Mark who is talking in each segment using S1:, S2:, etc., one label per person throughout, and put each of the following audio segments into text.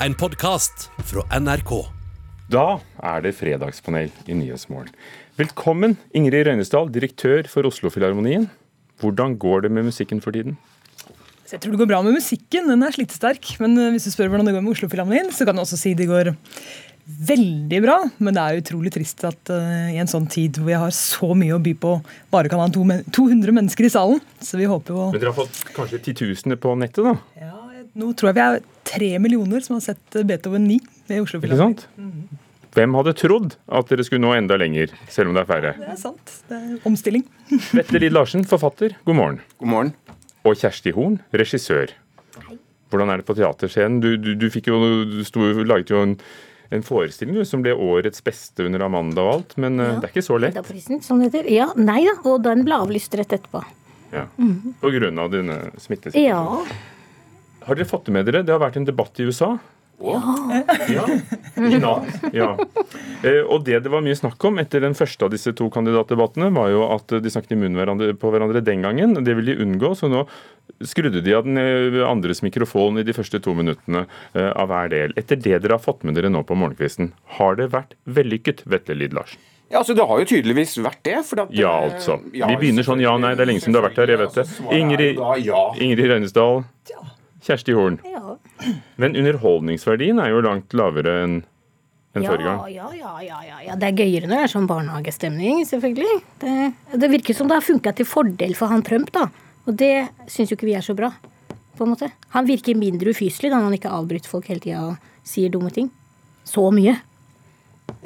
S1: en podkast fra NRK.
S2: Da er det fredagspanel i Nyhetsmorgen. Velkommen, Ingrid Røynesdal, direktør for Oslofilharmonien. Hvordan går det med musikken for tiden?
S3: Så jeg tror det går bra med musikken, den er slitesterk. Men eh, hvis du spør hvordan det går med Oslofilharmonien, så kan du også si det går veldig bra. Men det er utrolig trist at uh, i en sånn tid hvor jeg har så mye å by på, bare kan ha to, 200 mennesker i salen. Så vi håper jo
S2: Men dere har fått kanskje titusener på nettet, da?
S3: Ja, nå tror jeg vi er tre millioner som har sett Beethoven 9 ved Oslofilharmonien.
S2: Ikke sant? Hvem hadde trodd at dere skulle nå enda lenger, selv om det er færre?
S3: Det er sant. Det er omstilling.
S2: Vetle Lid Larsen, forfatter, god morgen.
S4: God morgen.
S2: Og Kjersti Horn, regissør. Hvordan er det på teaterscenen? Du, du, du, fikk jo, du sto, laget jo en, en forestilling du, som ble årets beste under Amanda og alt, men ja, det er ikke så lett.
S5: Prisen, som det heter. Ja, nei da, og den ble avlyst rett etterpå.
S2: Ja. På grunn av denne smittesituasjonen.
S5: Ja.
S2: Har dere fått det med dere? Det har vært en debatt i USA. Ja. ja. ja. Eh, og det det var mye snakk om etter den første av disse to kandidatdebattene, var jo at de snakket i munnen hverandre, på hverandre den gangen. Det ville de unngå, så nå skrudde de av den eh, andres mikrofon i de første to minuttene eh, av hver del. Etter det dere har fått med dere nå på morgenkvisten, har det vært vellykket, Vetle Lid Larsen?
S4: Ja, altså Det har jo tydeligvis vært det. For at,
S2: Ja, altså. Vi begynner sånn ja, nei. Det er lenge siden du har vært her, jeg vet det. Ingrid, Ingrid Røynesdal. Kjersti Horn.
S5: Ja.
S2: Men underholdningsverdien er jo langt lavere enn en
S5: Ja,
S2: forrige gang.
S5: ja, ja, ja, ja, ja. Det er gøyere når det er sånn barnehagestemning, selvfølgelig. Det, det virker som det har funka til fordel for han Trump, da. Og det syns jo ikke vi er så bra. på en måte. Han virker mindre ufyselig da når han ikke avbryter folk hele tida og sier dumme ting. Så mye.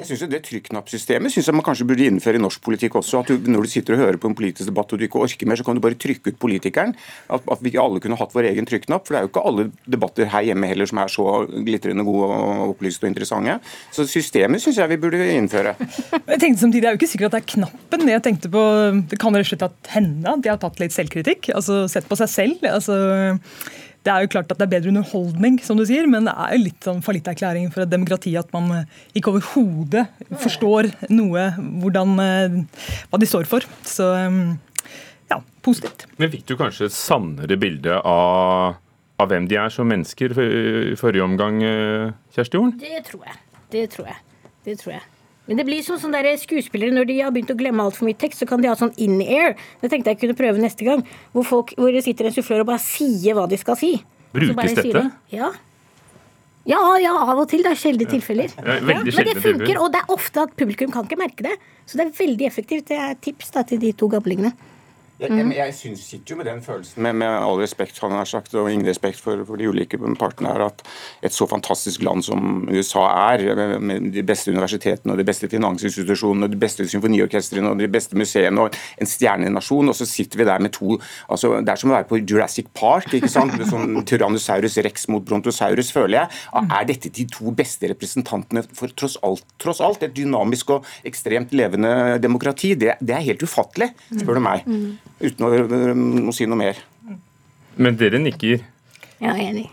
S4: Jeg synes jo Det trykknappsystemet synes jeg man kanskje burde innføre i norsk politikk også. at du, Når du sitter og hører på en politisk debatt og du ikke orker mer, så kan du bare trykke ut politikeren. At, at vi alle kunne hatt vår egen trykknapp. For det er jo ikke alle debatter her hjemme heller som er så glitrende gode og opplyste og interessante. Så systemet syns jeg vi burde innføre.
S3: Jeg tenkte samtidig, Det er jo ikke sikkert at det er knappen. Jeg tenkte på, Det kan rett og slett hende at de har tatt litt selvkritikk. altså Sett på seg selv. altså det er jo klart at det er bedre underholdning, som du sier, men det er jo litt sånn fallitterklæring for et demokrati at man eh, ikke overhodet forstår noe, hvordan, eh, hva de står for. Så eh, ja, positivt.
S2: Men fikk du kanskje et sannere bilde av, av hvem de er som mennesker i forrige omgang, Kjersti Horn?
S5: Det tror jeg. Det tror jeg. Det tror jeg. Men det blir som sånn der skuespillere når de har begynt å glemme altfor mye tekst, så kan de ha sånn in-air. Det tenkte jeg kunne prøve neste gang. Hvor, folk, hvor det sitter en sufflør og bare sier hva de skal si.
S2: Brukes dette?
S5: de, Ja. Ja, ja, av og til. Det er sjeldne tilfeller.
S2: Ja, ja,
S5: men det funker, og det er ofte at publikum kan ikke merke det. Så det er veldig effektivt. Det er et tips da, til de to gamlingene.
S4: Jeg, jeg, jeg synes, sitter jo med den følelsen, med, med all respekt han har sagt, og ingen respekt for, for de ulike partene her, at et så fantastisk land som USA er, med, med de beste universitetene og de beste finansinstitusjonene, og de beste symfoniorkestrene og de beste museene og en stjernenasjon, og så sitter vi der med to altså Det er som å være på Jurassic Park, ikke sant? Med Sånn Tyrannosaurus rex mot Brontosaurus, føler jeg. Er dette de to beste representantene for tross alt, tross alt et dynamisk og ekstremt levende demokrati? Det, det er helt ufattelig, spør du meg. Uten å, å si noe mer.
S2: Men dere nikker.
S5: Ja, jeg er enig.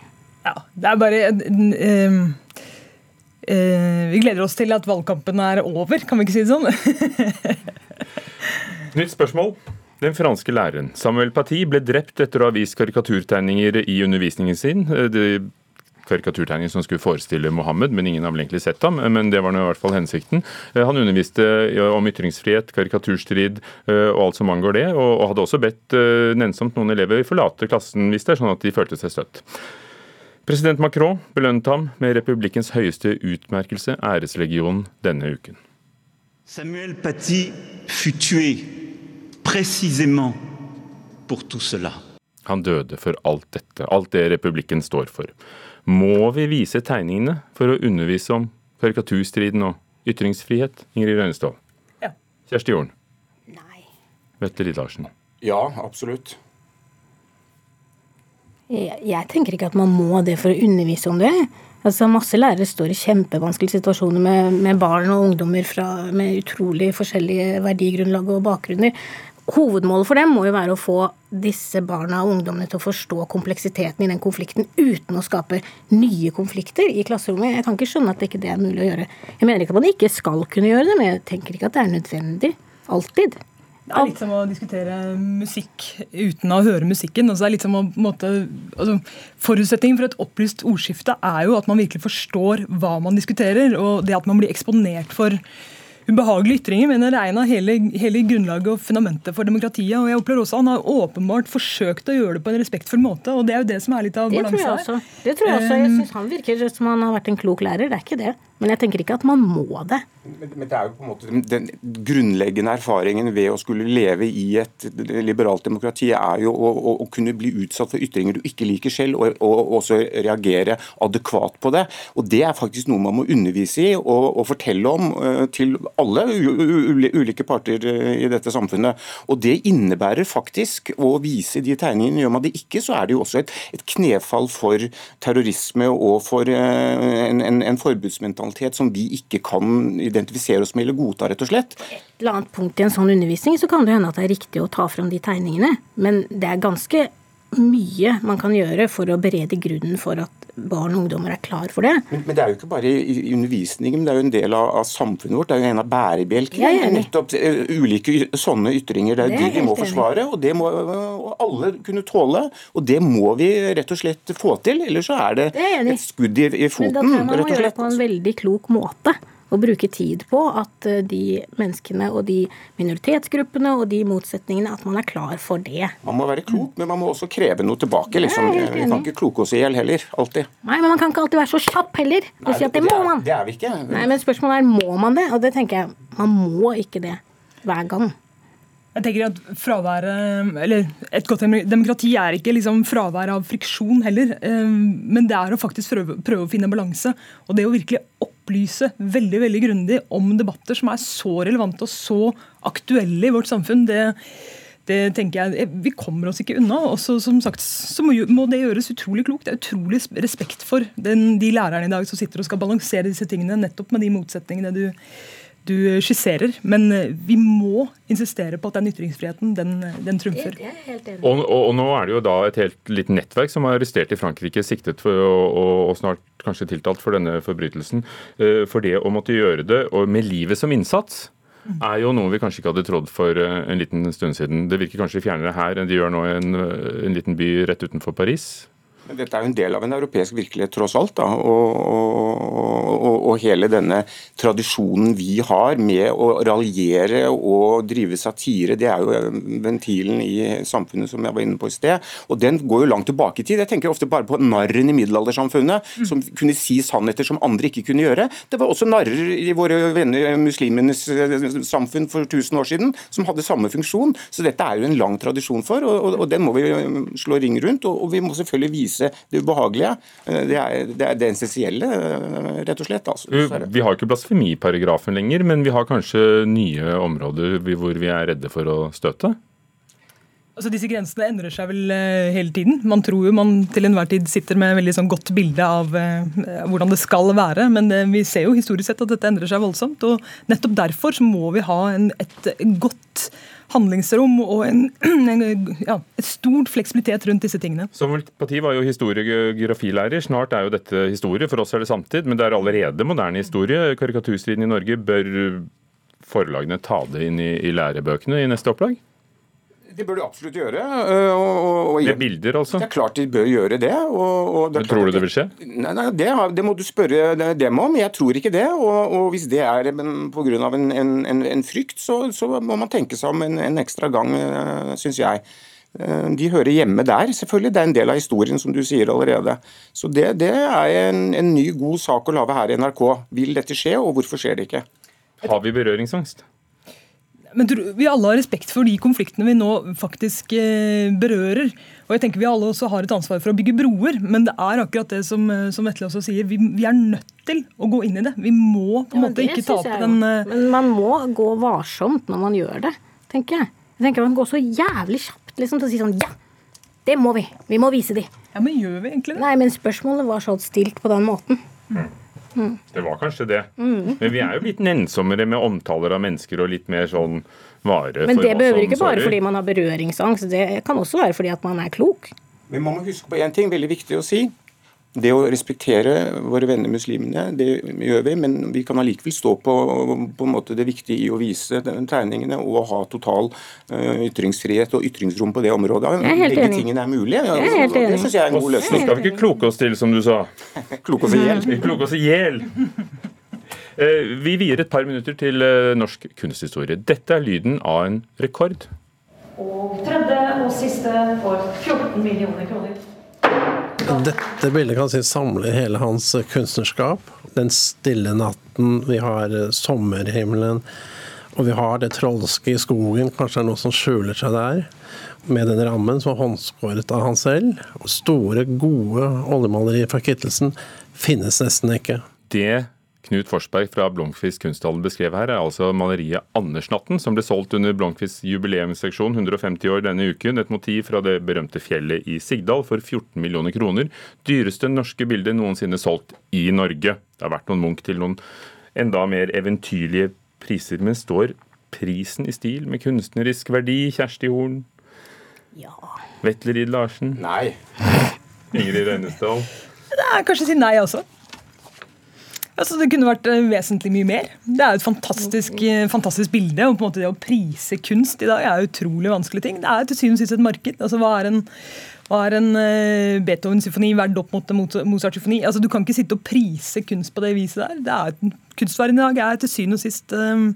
S3: Ja, det er bare eh, eh, Vi gleder oss til at valgkampen er over, kan vi ikke si det sånn?
S2: Nytt spørsmål. Den franske læreren Samuel Paty ble drept etter å ha vist karikaturtegninger i undervisningen sin. Det karikaturtegninger som skulle forestille Mohammed, men ingen har vel egentlig sett ham. Men det var nå i hvert fall hensikten. Eh, Han underviste om ytringsfrihet, karikaturstrid eh, og alt som angår det, og hadde også bedt eh, nennsomt noen elever forlate klassen hvis det er sånn at de følte seg støtt. President Macron belønnet ham med republikkens høyeste utmerkelse, æreslegionen, denne uken.
S6: Samuel Paty fut tué précisément pour tout cela.
S2: Han døde for alt dette, alt det republikken står for. Må vi vise tegningene for å undervise om karikaturstriden og ytringsfrihet? Ingrid Røynesdal.
S3: Ja.
S2: Kjersti Jorn.
S5: Nei.
S2: Vetle Lidarsen.
S4: Ja, absolutt.
S5: Jeg, jeg tenker ikke at man må det for å undervise om det. Altså, masse lærere står i kjempevanskelige situasjoner med, med barn og ungdommer fra, med utrolig forskjellige verdigrunnlag og bakgrunner. Hovedmålet for dem må jo være å få disse barna og ungdommene til å forstå kompleksiteten i den konflikten uten å skape nye konflikter i klasserommet. Jeg kan ikke skjønne at det ikke er mulig å gjøre. Jeg mener ikke at man ikke skal kunne gjøre det, men jeg tenker ikke at det er nødvendig. Alltid.
S3: Det er litt som å diskutere musikk uten å høre musikken. Altså det er litt som å, måte, altså, Forutsetningen for et opplyst ordskifte er jo at man virkelig forstår hva man diskuterer. Og det at man blir eksponert for ubehagelige ytringer, mener Reina er hele, hele grunnlaget og fundamentet for demokratiet. og jeg opplever også Han har åpenbart forsøkt å gjøre det på en respektfull måte. og Det er jo det som er litt av balansen
S5: her. Det tror jeg også. Jeg syns han virker som han har vært en klok lærer. Det er ikke det. Men jeg tenker ikke at man må det.
S4: Men, men, det er jo på en måte den grunnleggende erfaringen ved å skulle leve i et liberalt demokrati, er jo å, å, kunne bli utsatt for ytringer du ikke liker selv, og, og, også reagere adekvat på det. Og Det er faktisk noe man må undervise i og, og fortelle om uh, til alle ulike parter uh, i dette samfunnet. Og Det innebærer faktisk å vise de tegningene. Gjør man det ikke, så er det jo også et, et knefall for terrorisme og for uh, en, en, en forbudsmentalitet kriminalitet som vi ikke kan identifisere oss med eller godta, rett og slett.
S5: Et eller annet punkt i en sånn undervisning så kan det hende at det er riktig å ta fram de tegningene, men det er ganske mye man kan gjøre for å berede grunnen for at barn og ungdommer er klar for det.
S4: Men, men, det er jo ikke bare i, i undervisningen, men det er jo en del av, av, samfunnet vårt. Det er jo en av bærebjelkene. Nettopp uh, ulike sånne ytringer. Det er det de vi må forsvare, og det må og alle kunne tåle. Og det må vi rett og slett få til, ellers så er det, det er et skudd i, i foten. Men da tror
S5: jeg man må gjøre det på en veldig klok måte og bruke tid på at eh, de menneskene og de minoritetsgruppene og de motsetningene, at man er klar for det.
S4: Man må være klok, men man må også kreve noe tilbake. Liksom. Vi kan ikke kloke oss i hjel heller, alltid.
S5: Nei, men man kan ikke alltid være så kjapp heller. og si at det, det må man.
S4: Det er vi ikke.
S5: Nei, men spørsmålet er må man det, og det tenker jeg, man må ikke det hver gang.
S3: Jeg tenker at fraværet, eller Et godt demokrati er ikke liksom fravær av friksjon heller, eh, men det er å faktisk prøve, prøve å finne balanse. Og det å virkelig opplyse veldig veldig grundig om debatter som er så relevante og så aktuelle i vårt samfunn, det, det tenker jeg, eh, Vi kommer oss ikke unna. og som sagt, så må, må, det gjøres utrolig klokt. Det er utrolig respekt for den, de lærerne i dag som sitter og skal balansere disse tingene, nettopp med de motsetningene du du skisserer. Men eh, vi må insistere på at den ytringsfriheten, den, den trumfer.
S2: Og, og, og, nå er det jo da et helt lite nettverk som er arrestert i Frankrike, siktet for og, og snart kanskje tiltalt for denne forbrytelsen. Eh, for det å måtte gjøre det og med livet som innsats er jo noe vi kanskje ikke hadde trodd for eh, en liten stund siden. Det virker kanskje fjernere her enn de gjør nå i en, en liten by rett utenfor Paris.
S4: Men dette er jo en del av en europeisk virkelighet, tross alt. Da. Og, og, og, hele denne tradisjonen vi har med å raljere og drive satire, det er jo ventilen i samfunnet som jeg var inne på i sted. Og den går jo langt tilbake i tid. Jeg tenker ofte bare på narren i middelaldersamfunnet, som kunne si sannheter som andre ikke kunne gjøre. Det var også narrer i våre venner muslimenes samfunn for 1000 år siden som hadde samme funksjon. Så dette er jo en lang tradisjon for, og, og den må vi slå ring rundt. og vi må selvfølgelig vise vise det ubehagelige. Eh, det er det, er det essensielle, eh, rett og slett. Altså.
S2: Vi har ikke blasfemiparagrafen lenger, men vi har kanskje nye områder hvor vi er redde for å støte?
S3: Altså Disse grensene endrer seg vel uh, hele tiden. Man tror jo man til enhver tid sitter med et veldig sånn godt bilde av uh, hvordan det skal være, men uh, vi ser jo historisk sett at dette endrer seg voldsomt. og Nettopp derfor så må vi ha en, et godt handlingsrom og en, en ja, et stort fleksibilitet rundt disse tingene.
S2: Som Parti var jo historiegrafilærer. Snart er jo dette historie. For oss er det samtid, men det er allerede moderne historie. Karikaturstriden i Norge. Bør forlagene ta det inn i, i lærebøkene i neste opplag?
S4: Det bør de absolutt gjøre. Og, og,
S2: og, Med bilder, altså?
S4: Det er klart de bør gjøre det.
S2: Det tror du det vil skje?
S4: Nei, nei det, det, må du spørre dem om. Jeg tror ikke det. Og, hvis det er pga. En, en, en, en frykt, så, så, må man tenke seg om en, en ekstra gang, øh, syns jeg. Øh, de hører hjemme der, selvfølgelig. Det er en del av historien, som du sier allerede. Så det, det er en, en ny, god sak å lage her i NRK. Vil dette skje, og hvorfor skjer det ikke?
S2: Har vi berøringsangst?
S3: Men vi alle har respekt for de konfliktene vi nå faktisk eh, berører. Og jeg tenker Vi alle også har et ansvar for å bygge broer, men det er akkurat det som, eh, som Vetle også sier. Vi, vi, er nødt til å gå inn i det. Vi må på en ja, måte ikke tape den uh...
S5: Men man må gå varsomt når man gjør det, tenker jeg. Jeg tenker Man går så jævlig kjapt liksom, til å si sånn Ja, det må vi. Vi må vise de.
S3: Ja, Men gjør vi egentlig det?
S5: Nei, men spørsmålet var så stilt på den måten. Mm.
S2: Mm. Det var kanskje det. Mm. Men vi er jo litt nennsommere med omtaler av mennesker og litt mer sånn vare
S5: Men det behøver ikke bare fordi man har berøringsangst, det kan også være fordi at man er klok.
S4: Men man må huske på én ting, veldig viktig å si. Det å respektere våre venner muslimene, det gjør vi, men vi kan allikevel stå på, på en måte det viktige i å vise tegningene og ha total uh, ytringsfrihet og ytringsrom på det området. Begge enig. tingene er mulige. Ja,
S5: er
S4: det syns jeg er en god løsning.
S2: Nå skal vi ikke kloke oss til, som du sa.
S4: kloke oss i hjel.
S2: kloke oss i hjel. Eh, vi vier et par minutter til eh, norsk kunsthistorie. Dette er lyden av en rekord.
S7: Og tredje og siste for 14 millioner kroner.
S8: Dette bildet kan si samler hele hans kunstnerskap. Den stille natten, vi har eh, sommerhimmelen, og vi har det trolske i skogen. Kanskje det er noe som skjuler seg der. Med den rammen som er håndskåret av han selv. Store, gode oljemalerier fra Kittelsen finnes nesten ikke.
S2: Det Knut Forsberg fra Blomkvist kunsthallen beskrev her, er altså maleriet 'Andersnatten', som ble solgt under Blomkvists jubileumsseksjon 150 år denne uken. Et motiv fra det berømte fjellet i Sigdal for 14 millioner kroner. Dyreste norske bilde noensinne solgt i Norge. Det har vært noen Munch til noen enda mer eventyrlige priser, men står prisen i stil med kunstnerisk verdi, Kjersti Horn?
S5: Ja.
S2: Vetle Larsen?
S4: Nei.
S2: Ingrid Reinesdal?
S3: Kanskje si nei også. Altså, det kunne vært eh, vesentlig mye mer. Det er jo et fantastisk, eh, fantastisk bilde. og på en måte Det å prise kunst i dag er utrolig vanskelig ting. Det er til syvende og sist et marked. Altså, Hva er en, hva er en uh, Beethoven-symfoni verdt opp mot en Mozart-symfoni? Altså, Du kan ikke sitte og prise kunst på det viset der. Det er, kunstverden i dag er til syvende og sist um,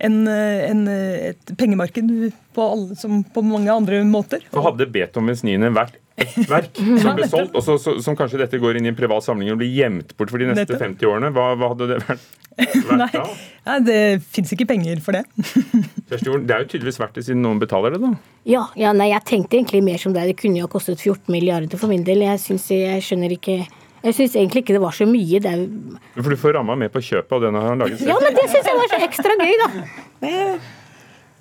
S3: en, en, et pengemarked på, alle, som på mange andre måter.
S2: Så hadde Beethovens 9. vært ett verk som ble solgt, og så, så, som kanskje dette går inn i en privat samling og blir gjemt bort for de neste 50 årene, hva, hva hadde det vært, vært da?
S3: Nei, det fins ikke penger for det.
S2: Kjersti Det er jo tydeligvis verdt det siden noen betaler det, da?
S5: Ja, ja, nei, jeg tenkte egentlig mer som deg. Det kunne jo ha kostet 14 milliarder for min del. Jeg, synes, jeg skjønner ikke jeg syns egentlig ikke det var så mye. Det er...
S2: For du får ramma med på kjøpet, og den har han laget selv?
S5: Ja, men det syns jeg var så ekstra gøy, da.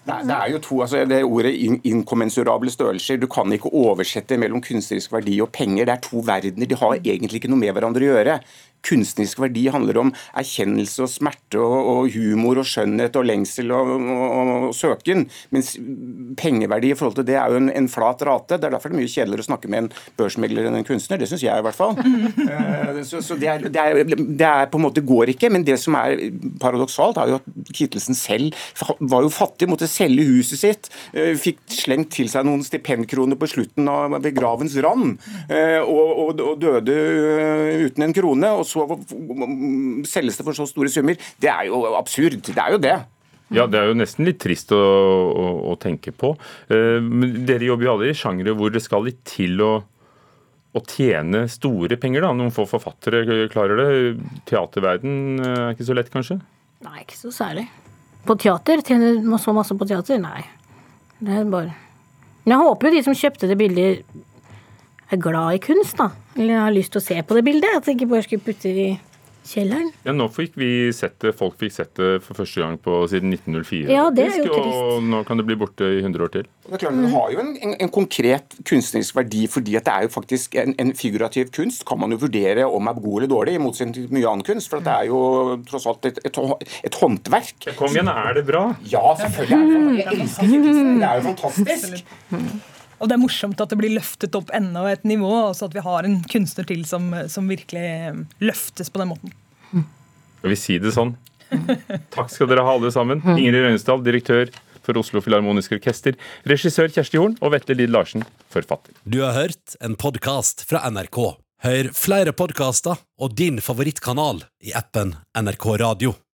S4: Nei, det er jo to, altså det ordet inkommensurable størrelser. Du kan ikke oversette mellom kunstnerisk verdi og penger. Det er to verdener. De har egentlig ikke noe med hverandre å gjøre kunstnerisk verdi handler om erkjennelse og smerte og, og humor og skjønnhet og lengsel og, og, og, søken. Mens pengeverdi i forhold til det er jo en, en, flat rate. Det er derfor det er mye kjedeligere å snakke med en børsmegler enn en kunstner. Det syns jeg i hvert fall. Eh, så, så det, er, det, er, det, er, på en måte går ikke. Men det som er paradoksalt, er jo at Kittelsen selv var jo fattig, måtte selge huset sitt. Eh, fikk slengt til seg noen stipendkroner på slutten av ved gravens rand. og, og, døde uten en krone. og så selges det for så store summer. Det er jo absurd. Det er jo det.
S2: Ja, det er jo nesten litt trist å, å, å tenke på. Men dere jobber jo alle i sjangre hvor det skal litt til å, å tjene store penger. da. Noen få forfattere klarer det. Teaterverden eh, er ikke så lett, kanskje?
S5: Nei, ikke så særlig. På teater? Tjener så masse på teater? Nei. Det er bare Men jeg håper jo de som kjøpte det bildet, er glad i kunst, da. Eller har lyst til å se på det bildet. At jeg ikke bare skulle putte det i kjelleren.
S2: Ja, Nå fikk vi sett det, folk fikk sett det for første gang på siden 1904.
S5: Ja, det er jo trist.
S2: Og nå kan det bli borte i 100 år til.
S4: Det er klart, Den har jo en, en, en, konkret kunstnerisk verdi, fordi at det er jo faktisk en, en, figurativ kunst. Kan man jo vurdere om er god eller dårlig, i motsetning til mye annen kunst. For det er jo tross alt et, et, et håndverk.
S2: Kom igjen, er det bra?
S4: Ja, selvfølgelig er det Jeg elsker kunsten. Det er jo fantastisk.
S3: Og det er morsomt at det blir løftet opp enda et nivå. altså At vi har en kunstner til som, som virkelig eh, løftes på den måten.
S2: Skal vi si det sånn? Takk skal dere ha, alle sammen. Ingrid Røynesdal, direktør for Oslo Filharmoniske Orkester. Regissør Kjersti Horn og Vetle Lid Larsen, forfatter.
S1: Du har hørt en podkast fra NRK. Hør flere podkaster og din favorittkanal i appen NRK Radio.